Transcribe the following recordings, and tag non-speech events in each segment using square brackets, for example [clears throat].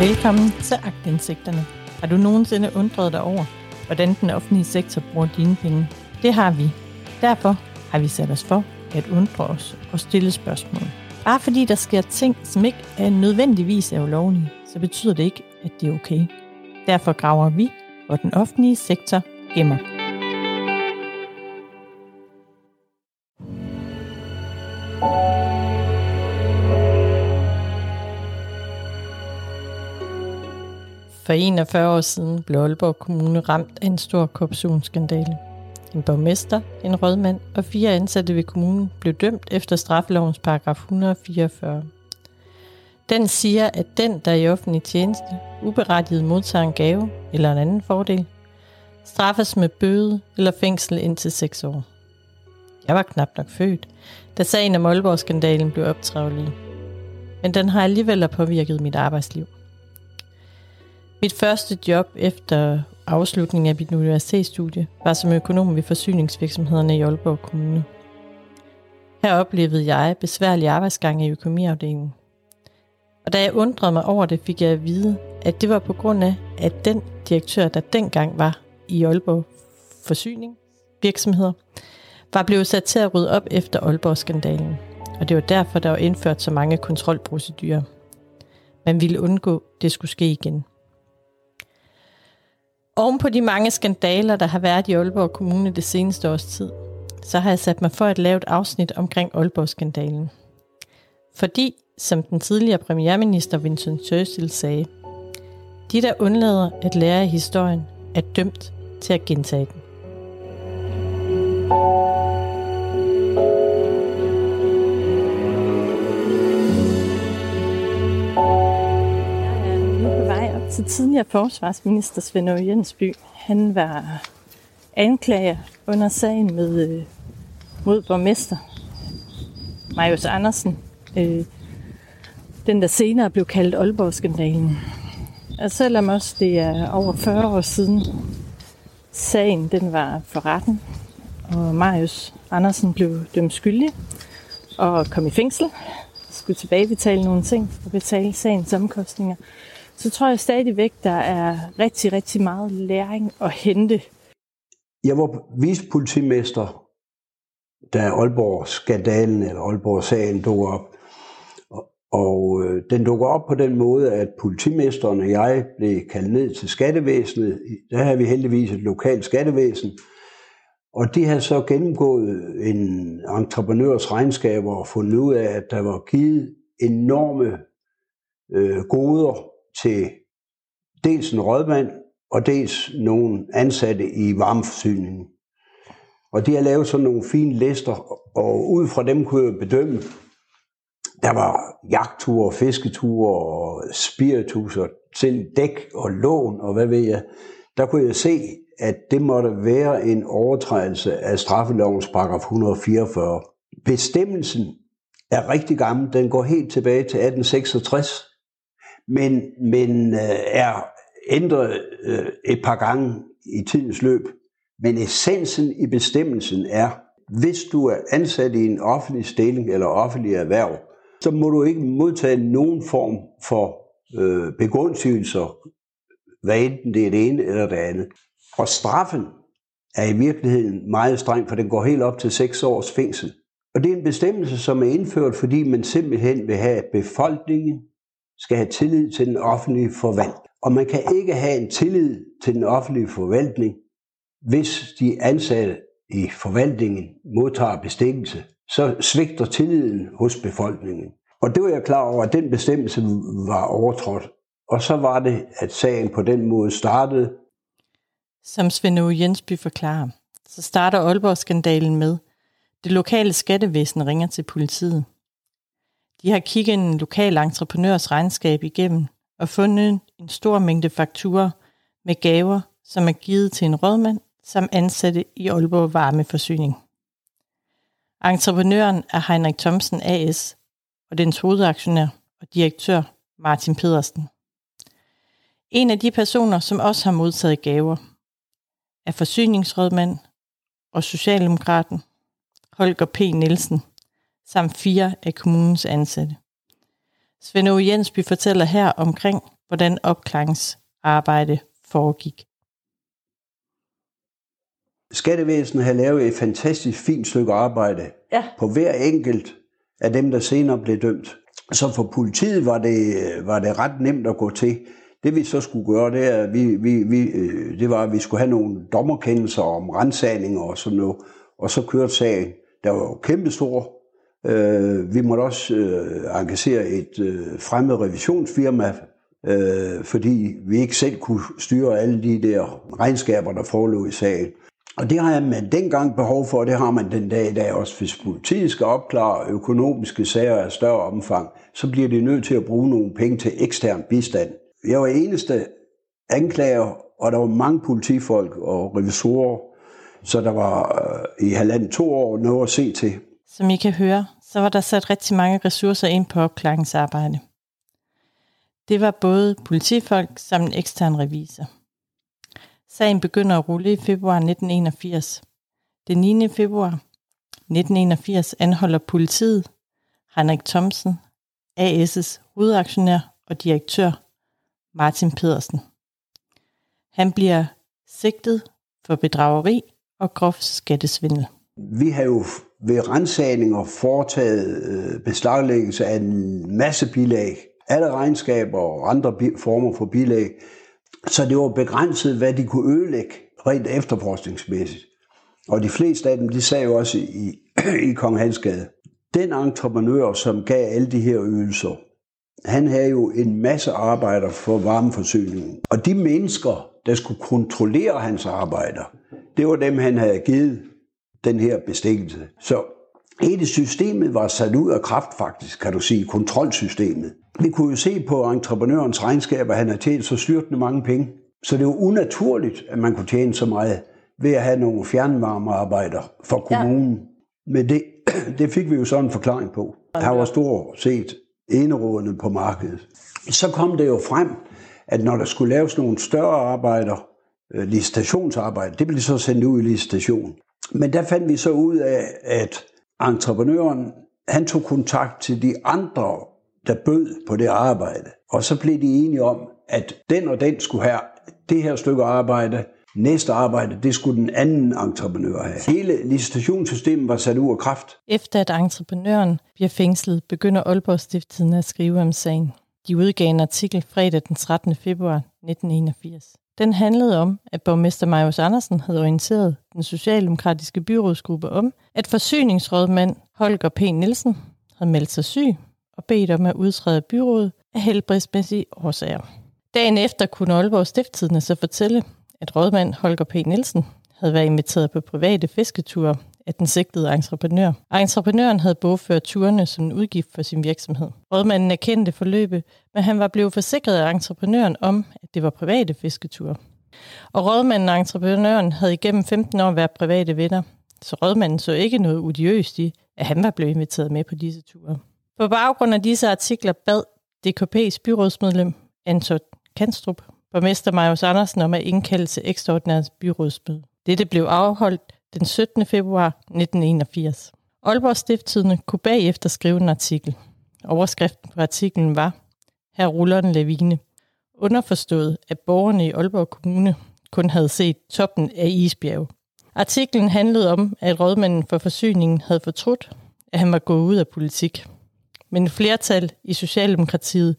Velkommen til Agtindsigterne. Har du nogensinde undret dig over, hvordan den offentlige sektor bruger dine penge? Det har vi. Derfor har vi sat os for at undre os og stille spørgsmål. Bare fordi der sker ting, som ikke er nødvendigvis er ulovlige, så betyder det ikke, at det er okay. Derfor graver vi, hvor den offentlige sektor gemmer. For 41 år siden blev Aalborg Kommune ramt af en stor korruptionsskandale. En borgmester, en rådmand og fire ansatte ved kommunen blev dømt efter straffelovens paragraf 144. Den siger, at den, der i offentlig tjeneste uberettiget modtager en gave eller en anden fordel, straffes med bøde eller fængsel indtil 6 år. Jeg var knap nok født, da sagen om Aalborg-skandalen blev optrævlet. Men den har alligevel påvirket mit arbejdsliv. Mit første job efter afslutningen af mit universitetsstudie var som økonom ved forsyningsvirksomhederne i Aalborg Kommune. Her oplevede jeg besværlige arbejdsgange i økonomiafdelingen. Og da jeg undrede mig over det, fik jeg at vide, at det var på grund af, at den direktør, der dengang var i Aalborg Forsyning virksomheder, var blevet sat til at rydde op efter Aalborg-skandalen. Og det var derfor, der var indført så mange kontrolprocedurer. Man ville undgå, at det skulle ske igen. Oven på de mange skandaler, der har været i Aalborg Kommune det seneste års tid, så har jeg sat mig for at lave et afsnit omkring Aalborg-skandalen. Fordi, som den tidligere premierminister Vincent Churchill sagde, de, der undlader at lære af historien, er dømt til at gentage den. Jeg Altså tidligere forsvarsminister Svend Aage Jensby. Han var anklager under sagen med, øh, mod borgmester Marius Andersen. Øh, den, der senere blev kaldt Aalborg-skandalen. Og selvom også det er over 40 år siden, sagen den var for retten, og Marius Andersen blev dømt skyldig og kom i fængsel, skulle tilbagebetale nogle ting og betale sagens omkostninger, så tror jeg stadigvæk, der er rigtig, rigtig meget læring at hente. Jeg var vicepolitimester, da Aalborg-skandalen eller Aalborg-sagen dukker op. Og øh, den dukker op på den måde, at politimesteren og jeg blev kaldt ned til skattevæsenet. Der har vi heldigvis et lokalt skattevæsen. Og de havde så gennemgået en entreprenørs regnskaber og fundet ud af, at der var givet enorme øh, goder til dels en rådmand og dels nogle ansatte i varmeforsyningen. Og de har lavet sådan nogle fine lister, og ud fra dem kunne jeg bedømme, der var jagtture, fisketure og spiritus og til dæk og lån og hvad ved jeg. Der kunne jeg se, at det måtte være en overtrædelse af straffelovens paragraf 144. Bestemmelsen er rigtig gammel. Den går helt tilbage til 1866, men, men øh, er ændret øh, et par gange i tidens løb. Men essensen i bestemmelsen er, hvis du er ansat i en offentlig stilling eller offentlig erhverv, så må du ikke modtage nogen form for øh, begunstigelser, hvad enten det er det ene eller det andet. Og straffen er i virkeligheden meget streng, for den går helt op til 6 års fængsel. Og det er en bestemmelse, som er indført, fordi man simpelthen vil have, at befolkningen skal have tillid til den offentlige forvaltning. Og man kan ikke have en tillid til den offentlige forvaltning, hvis de ansatte i forvaltningen modtager bestikkelse så svigter tilliden hos befolkningen. Og det var jeg klar over, at den bestemmelse var overtrådt. Og så var det, at sagen på den måde startede. Som Svend Jensby forklarer, så starter Aalborg-skandalen med, det lokale skattevæsen ringer til politiet. De har kigget en lokal entreprenørs regnskab igennem og fundet en stor mængde fakturer med gaver, som er givet til en rådmand, som ansatte i Aalborg Varmeforsyning. Entreprenøren er Heinrich Thomsen AS, og dens hovedaktionær og direktør Martin Pedersen. En af de personer, som også har modtaget gaver, er forsyningsrådmand og Socialdemokraten Holger P. Nielsen, samt fire af kommunens ansatte. Svend Jensby fortæller her omkring hvordan opklaringsarbejde foregik. Skattevæsenet har lavet et fantastisk fint stykke arbejde ja. på hver enkelt af dem, der senere blev dømt. Så for politiet var det, var det ret nemt at gå til. Det vi så skulle gøre, det, er, vi, vi, vi, øh, det var, at vi skulle have nogle dommerkendelser om rensagninger og sådan noget. Og så kørte sagen. Der var jo kæmpestor. Øh, vi måtte også øh, engagere et øh, fremmed revisionsfirma, øh, fordi vi ikke selv kunne styre alle de der regnskaber, der forelå i sagen. Og det har man dengang behov for, og det har man den dag i dag også. Hvis politiet skal opklare økonomiske sager af større omfang, så bliver de nødt til at bruge nogle penge til ekstern bistand. Jeg var eneste anklager, og der var mange politifolk og revisorer, så der var øh, i halvandet to år noget at se til. Som I kan høre, så var der sat rigtig mange ressourcer ind på opklaringsarbejde. Det var både politifolk samt en ekstern revisor. Sagen begynder at rulle i februar 1981. Den 9. februar 1981 anholder politiet Henrik Thomsen, AS' hovedaktionær og direktør Martin Pedersen. Han bliver sigtet for bedrageri og grov skattesvindel. Vi har jo ved rensagninger foretaget øh, beslaglæggelse af en masse bilag. Alle regnskaber og andre former for bilag. Så det var begrænset, hvad de kunne ødelægge rent efterforskningsmæssigt. Og de fleste af dem, de sagde jo også i, i [clears throat] Kong Hansgade. Den entreprenør, som gav alle de her ydelser, han havde jo en masse arbejder for varmeforsyningen. Og de mennesker, der skulle kontrollere hans arbejder, det var dem, han havde givet den her bestikkelse. Så hele systemet var sat ud af kraft faktisk, kan du sige, kontrolsystemet. Vi kunne jo se på entreprenørens regnskab, at han har tjent så styrtende mange penge. Så det var unaturligt, at man kunne tjene så meget ved at have nogle fjernvarmearbejder for kommunen. Ja. Men det, [clears throat] det fik vi jo sådan en forklaring på. Han var stort set enerådende på markedet. Så kom det jo frem, at når der skulle laves nogle større arbejder, øh, licitationsarbejde, det blev så sendt ud i licitation. Men der fandt vi så ud af, at entreprenøren, han tog kontakt til de andre, der bød på det arbejde. Og så blev de enige om, at den og den skulle have det her stykke arbejde, Næste arbejde, det skulle den anden entreprenør have. Hele licitationssystemet var sat ud af kraft. Efter at entreprenøren bliver fængslet, begynder Aalborg Stifttiden at skrive om sagen. De udgav en artikel fredag den 13. februar 1981. Den handlede om, at borgmester Marius Andersen havde orienteret den socialdemokratiske byrådsgruppe om, at forsyningsrådmand Holger P. Nielsen havde meldt sig syg og bedt om at udtræde byrådet af helbredsmæssige årsager. Dagen efter kunne Aalborg Stifttidene så fortælle, at rådmand Holger P. Nielsen havde været inviteret på private fisketure af den sigtede entreprenør. Entreprenøren havde bogført turene som en udgift for sin virksomhed. Rådmanden erkendte forløbet, men han var blevet forsikret af entreprenøren om, at det var private fisketure. Og rådmanden og entreprenøren havde igennem 15 år været private venner, så rådmanden så ikke noget udiøst i, at han var blevet inviteret med på disse ture. På baggrund af disse artikler bad DKP's byrådsmedlem Anton Kanstrup borgmester Marius Andersen om at indkalde til ekstraordinært byrådsmøde. Dette blev afholdt den 17. februar 1981. Aalborg Stifttidende kunne bagefter skrive en artikel. Overskriften på artiklen var, her ruller en lavine. Underforstået, at borgerne i Aalborg Kommune kun havde set toppen af isbjerg. Artiklen handlede om, at rådmanden for forsyningen havde fortrudt, at han var gået ud af politik. Men flertal i Socialdemokratiet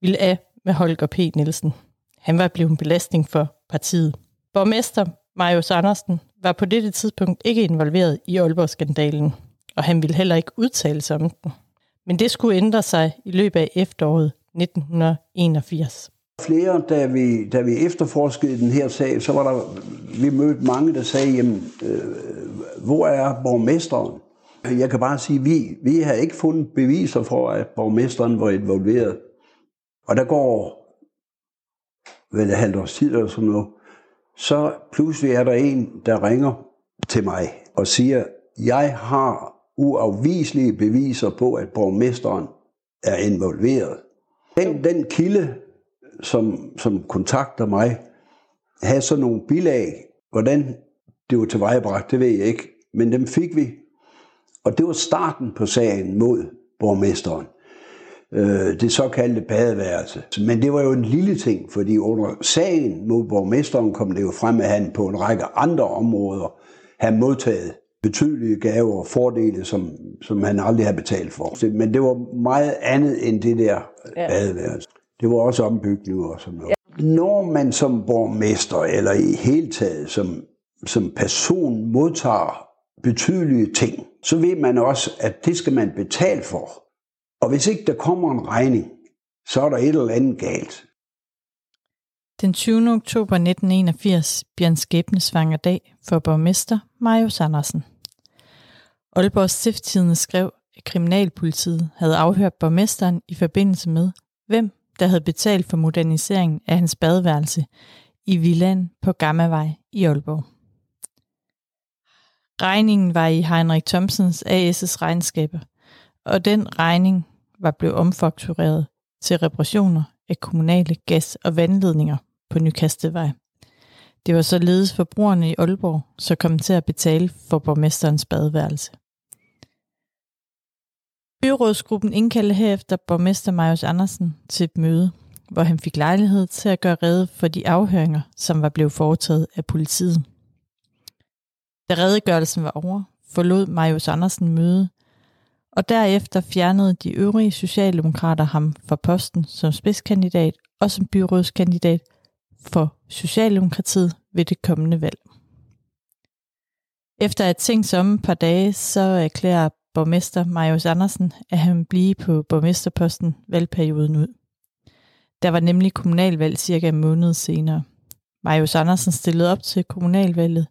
ville af med Holger P. Nielsen. Han var blevet en belastning for partiet. Borgmester Marius Andersen var på dette tidspunkt ikke involveret i Aalborg-skandalen, og han ville heller ikke udtale sig om den. Men det skulle ændre sig i løbet af efteråret 1981. Flere, da vi, da vi efterforskede den her sag, så var der, vi mødte mange, der sagde, jamen, øh, hvor er borgmesteren? Jeg kan bare sige, vi, vi har ikke fundet beviser for, at borgmesteren var involveret. Og der går vel et halvt års tid eller sådan noget, så pludselig er der en, der ringer til mig og siger, jeg har uafviselige beviser på, at borgmesteren er involveret. Den, den kilde, som, som kontakter mig, havde så nogle bilag. Hvordan det var tilvejebragt, det ved jeg ikke. Men dem fik vi. Og det var starten på sagen mod borgmesteren øh, det såkaldte badeværelse. Men det var jo en lille ting, fordi under sagen mod borgmesteren kom det jo frem, at han på en række andre områder havde modtaget betydelige gaver og fordele, som, som han aldrig har betalt for. Men det var meget andet end det der ja. badeværelse. Det var også ombygninger og sådan noget. Ja. Når man som borgmester, eller i hele taget som, som person modtager betydelige ting, så ved man også, at det skal man betale for. Og hvis ikke der kommer en regning, så er der et eller andet galt. Den 20. oktober 1981 bliver en skæbnesvanger dag for borgmester Marius Andersen. Aalborg Stifttidende skrev, at Kriminalpolitiet havde afhørt borgmesteren i forbindelse med, hvem der havde betalt for moderniseringen af hans badeværelse i villan på Gammavej i Aalborg. Regningen var i Heinrich Thomsens AS' regnskaber, og den regning var blevet omfaktureret til reparationer af kommunale gas- og vandledninger på Nykastevej. Det var således forbrugerne i Aalborg, så kom til at betale for borgmesterens badeværelse. Byrådsgruppen indkaldte herefter borgmester Marius Andersen til et møde, hvor han fik lejlighed til at gøre rede for de afhøringer, som var blevet foretaget af politiet. Da redegørelsen var over, forlod Marius Andersen møde, og derefter fjernede de øvrige socialdemokrater ham fra posten som spidskandidat og som byrådskandidat for Socialdemokratiet ved det kommende valg. Efter at tænkt som et par dage, så erklærer borgmester Marius Andersen, at han blive på borgmesterposten valgperioden ud. Der var nemlig kommunalvalg cirka en måned senere. Marius Andersen stillede op til kommunalvalget,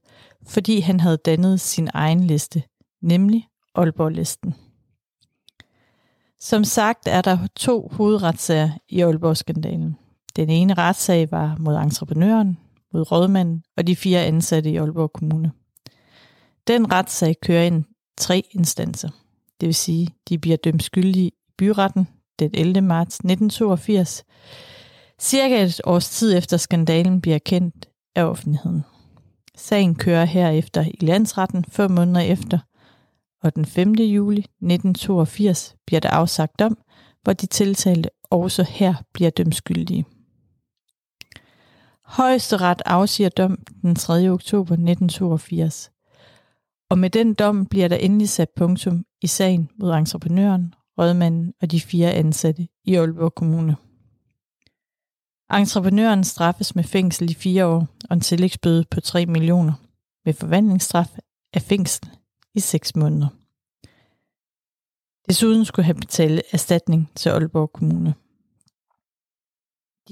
fordi han havde dannet sin egen liste, nemlig Aalborg-listen. Som sagt er der to hovedretssager i Aalborg-skandalen. Den ene retssag var mod entreprenøren, mod rådmanden og de fire ansatte i Aalborg Kommune. Den retssag kører ind tre instanser. Det vil sige, de bliver dømt skyldige i byretten den 11. marts 1982, cirka et års tid efter skandalen bliver kendt af offentligheden. Sagen kører herefter i landsretten fem måneder efter, og den 5. juli 1982 bliver der afsagt dom, hvor de tiltalte også her bliver dømt skyldige. Højesteret afsiger dom den 3. oktober 1982. Og med den dom bliver der endelig sat punktum i sagen mod entreprenøren, rådmanden og de fire ansatte i Aalborg Kommune. Entreprenøren straffes med fængsel i fire år og en tillægsbøde på 3 millioner med forvandlingsstraf af fængsel i 6 måneder. Desuden skulle han betale erstatning til Aalborg Kommune.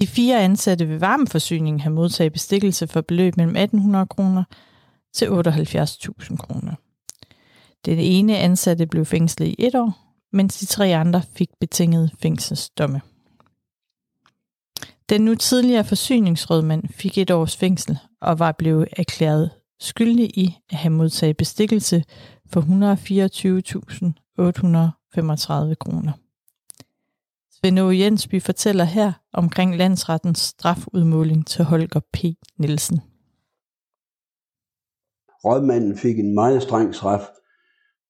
De fire ansatte ved varmeforsyningen har modtaget bestikkelse for beløb mellem 1800 kroner til 78.000 kroner. Den ene ansatte blev fængslet i et år, mens de tre andre fik betinget fængselsdomme. Den nu tidligere forsyningsrådmand fik et års fængsel og var blevet erklæret skyldig i at have modtaget bestikkelse for 124.835 kroner. Svend O. Jensby fortæller her omkring landsrettens strafudmåling til Holger P. Nielsen. Rådmanden fik en meget streng straf,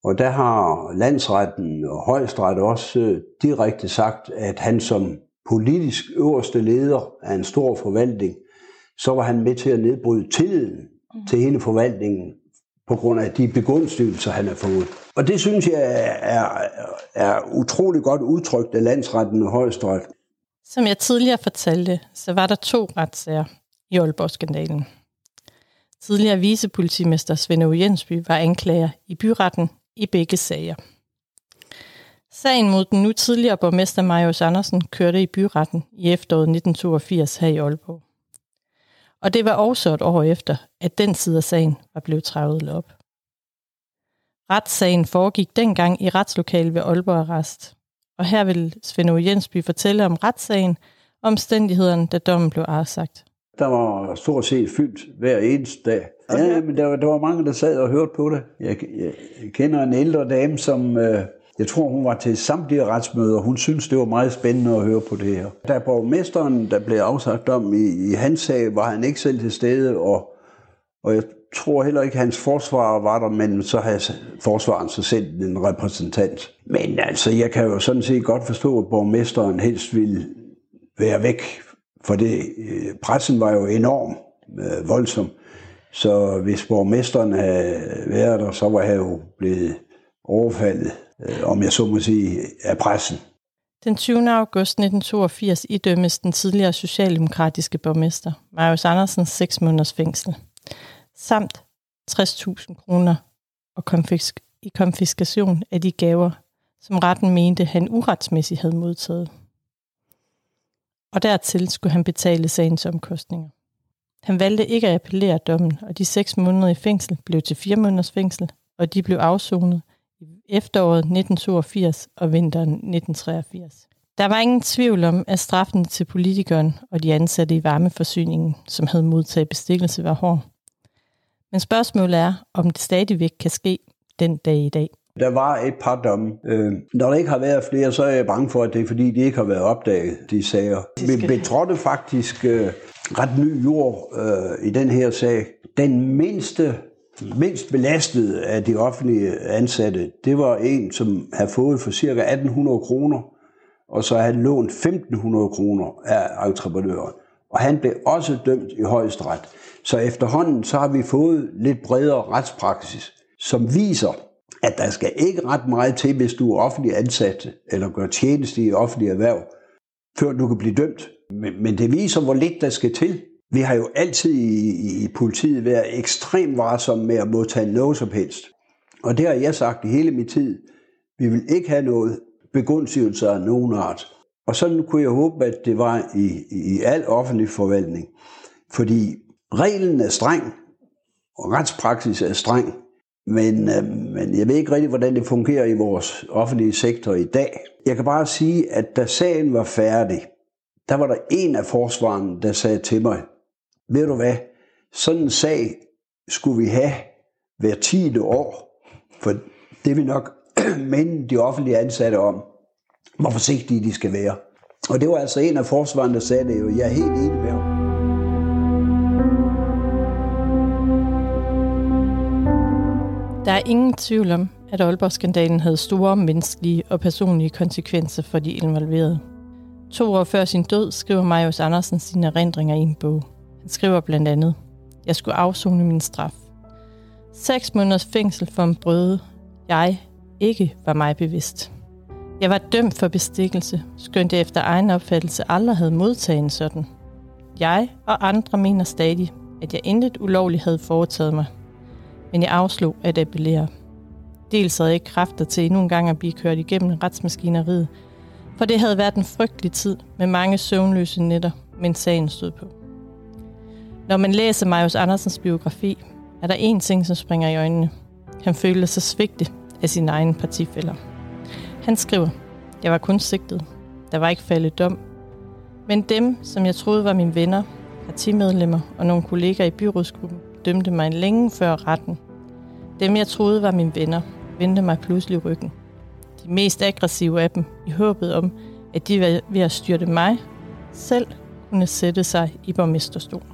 og der har landsretten og højesteret også øh, direkte sagt, at han som politisk øverste leder af en stor forvaltning, så var han med til at nedbryde tilliden til hele forvaltningen på grund af de begunstigelser, han har fået. Og det synes jeg er, er, utrolig godt udtrykt af landsretten og højesteret. Som jeg tidligere fortalte, så var der to retssager i Aalborg-skandalen. Tidligere vicepolitimester Svend Jensby var anklager i byretten i begge sager. Sagen mod den nu tidligere borgmester Marius Andersen kørte i byretten i efteråret 1982 her i Aalborg. Og det var også et år efter, at den side af sagen var blevet trævet op. Retssagen foregik dengang i retslokalet ved Aalborg Arrest. Og her vil Svend Jensby fortælle om retssagen og omstændighederne, da dommen blev afsagt. Der var stort set fyldt hver eneste dag. Ja, men der, der var mange, der sad og hørte på det. Jeg, jeg, jeg kender en ældre dame, som øh, jeg tror, hun var til samtlige retsmøder. Hun synes, det var meget spændende at høre på det her. Da borgmesteren, der blev afsagt om i, i hans sag, var han ikke selv til stede, og, og jeg tror heller ikke, at hans forsvar var der, men så havde forsvaren så sendt en repræsentant. Men altså, jeg kan jo sådan set godt forstå, at borgmesteren helst ville være væk, for det, øh, pressen var jo enorm øh, voldsom. Så hvis borgmesteren havde været der, så var han jo blevet overfaldet, øh, om jeg så må sige, af pressen. Den 20. august 1982 idømmes den tidligere socialdemokratiske borgmester, Marius Andersen, 6 måneders fængsel, samt 60.000 kroner og konfisk- i konfiskation af de gaver, som retten mente, han uretsmæssigt havde modtaget. Og dertil skulle han betale sagens omkostninger. Han valgte ikke at appellere dommen, og de seks måneder i fængsel blev til fire måneders fængsel, og de blev afsonet efteråret 1982 og vinteren 1983. Der var ingen tvivl om, at straffen til politikeren og de ansatte i varmeforsyningen, som havde modtaget bestikkelse, var hård. Men spørgsmålet er, om det stadigvæk kan ske den dag i dag. Der var et par domme. Øh, når der ikke har været flere, så er jeg bange for, at det er fordi, de ikke har været opdaget, de sager. Vi betrådte faktisk øh, ret ny jord øh, i den her sag. Den mindste mindst belastede af de offentlige ansatte, det var en, som havde fået for ca. 1800 kroner, og så havde lånt 1500 kroner af entreprenøren. Og han blev også dømt i højesteret. Så efterhånden så har vi fået lidt bredere retspraksis, som viser, at der skal ikke ret meget til, hvis du er offentlig ansat eller gør tjeneste i offentlig erhverv, før du kan blive dømt. Men, men det viser, hvor lidt der skal til. Vi har jo altid i, i politiet været ekstremt varsomme med at modtage noget som helst. Og det har jeg sagt i hele min tid. Vi vil ikke have noget begunstigelser af nogen art. Og sådan kunne jeg håbe, at det var i, i al offentlig forvaltning. Fordi reglen er streng, og retspraksis er streng. Men, øh, men jeg ved ikke rigtig, hvordan det fungerer i vores offentlige sektor i dag. Jeg kan bare sige, at da sagen var færdig, der var der en af forsvarerne, der sagde til mig, ved du hvad, sådan en sag skulle vi have hver tiende år, for det vil nok [clears throat] minde de offentlige ansatte om, hvor forsigtige de skal være. Og det var altså en af forsvarerne, der sagde det jo. Jeg er helt enig med ham. Der er ingen tvivl om, at Aalborg-skandalen havde store menneskelige og personlige konsekvenser for de involverede. To år før sin død skriver Marius Andersen sine erindringer i en bog. Han skriver blandt andet, Jeg skulle afzone min straf. Seks måneders fængsel for en brøde, jeg ikke var mig bevidst. Jeg var dømt for bestikkelse, skønt jeg efter egen opfattelse aldrig havde modtaget en sådan. Jeg og andre mener stadig, at jeg intet ulovligt havde foretaget mig. Men jeg afslog at appellere. Dels havde jeg ikke kræfter til endnu en gang at blive kørt igennem retsmaskineriet, for det havde været en frygtelig tid med mange søvnløse nætter, mens sagen stod på. Når man læser Marius Andersens biografi, er der én ting, som springer i øjnene. Han følte sig svigtet af sine egne partifælder. Han skriver, jeg var kun sigtet. Der var ikke faldet dom. Men dem, som jeg troede var mine venner, partimedlemmer og nogle kolleger i byrådsgruppen, dømte mig længe før retten. Dem, jeg troede var mine venner, vendte mig pludselig ryggen. De mest aggressive af dem, i håbet om, at de ved at styrte mig, selv kunne sætte sig i borgmesterstolen.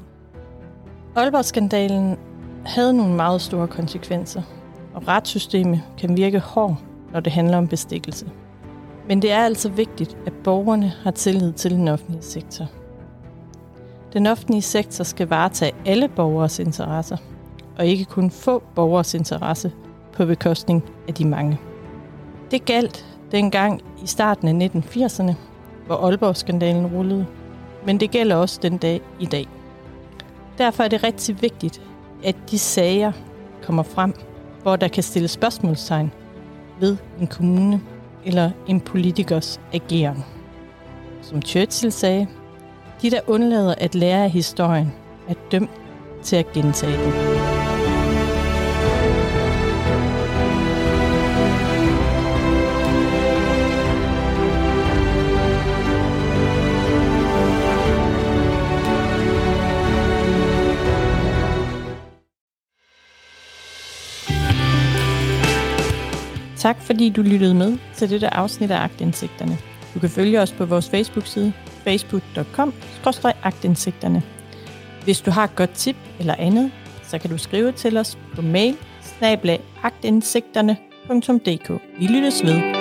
Aalborg-skandalen havde nogle meget store konsekvenser, og retssystemet kan virke hård, når det handler om bestikkelse. Men det er altså vigtigt, at borgerne har tillid til den offentlige sektor. Den offentlige sektor skal varetage alle borgers interesser, og ikke kun få borgers interesse på bekostning af de mange. Det galt dengang i starten af 1980'erne, hvor Aalborg-skandalen rullede, men det gælder også den dag i dag. Derfor er det rigtig vigtigt, at de sager kommer frem, hvor der kan stilles spørgsmålstegn ved en kommune eller en politikers ageren. Som Churchill sagde, de der undlader at lære af historien, er dømt til at gentage den. Tak fordi du lyttede med til dette afsnit af Agtindsigterne. Du kan følge os på vores Facebook-side facebook.com-agtindsigterne. Hvis du har et godt tip eller andet, så kan du skrive til os på mail snabelagagtindsigterne.dk. Vi lyttes ved.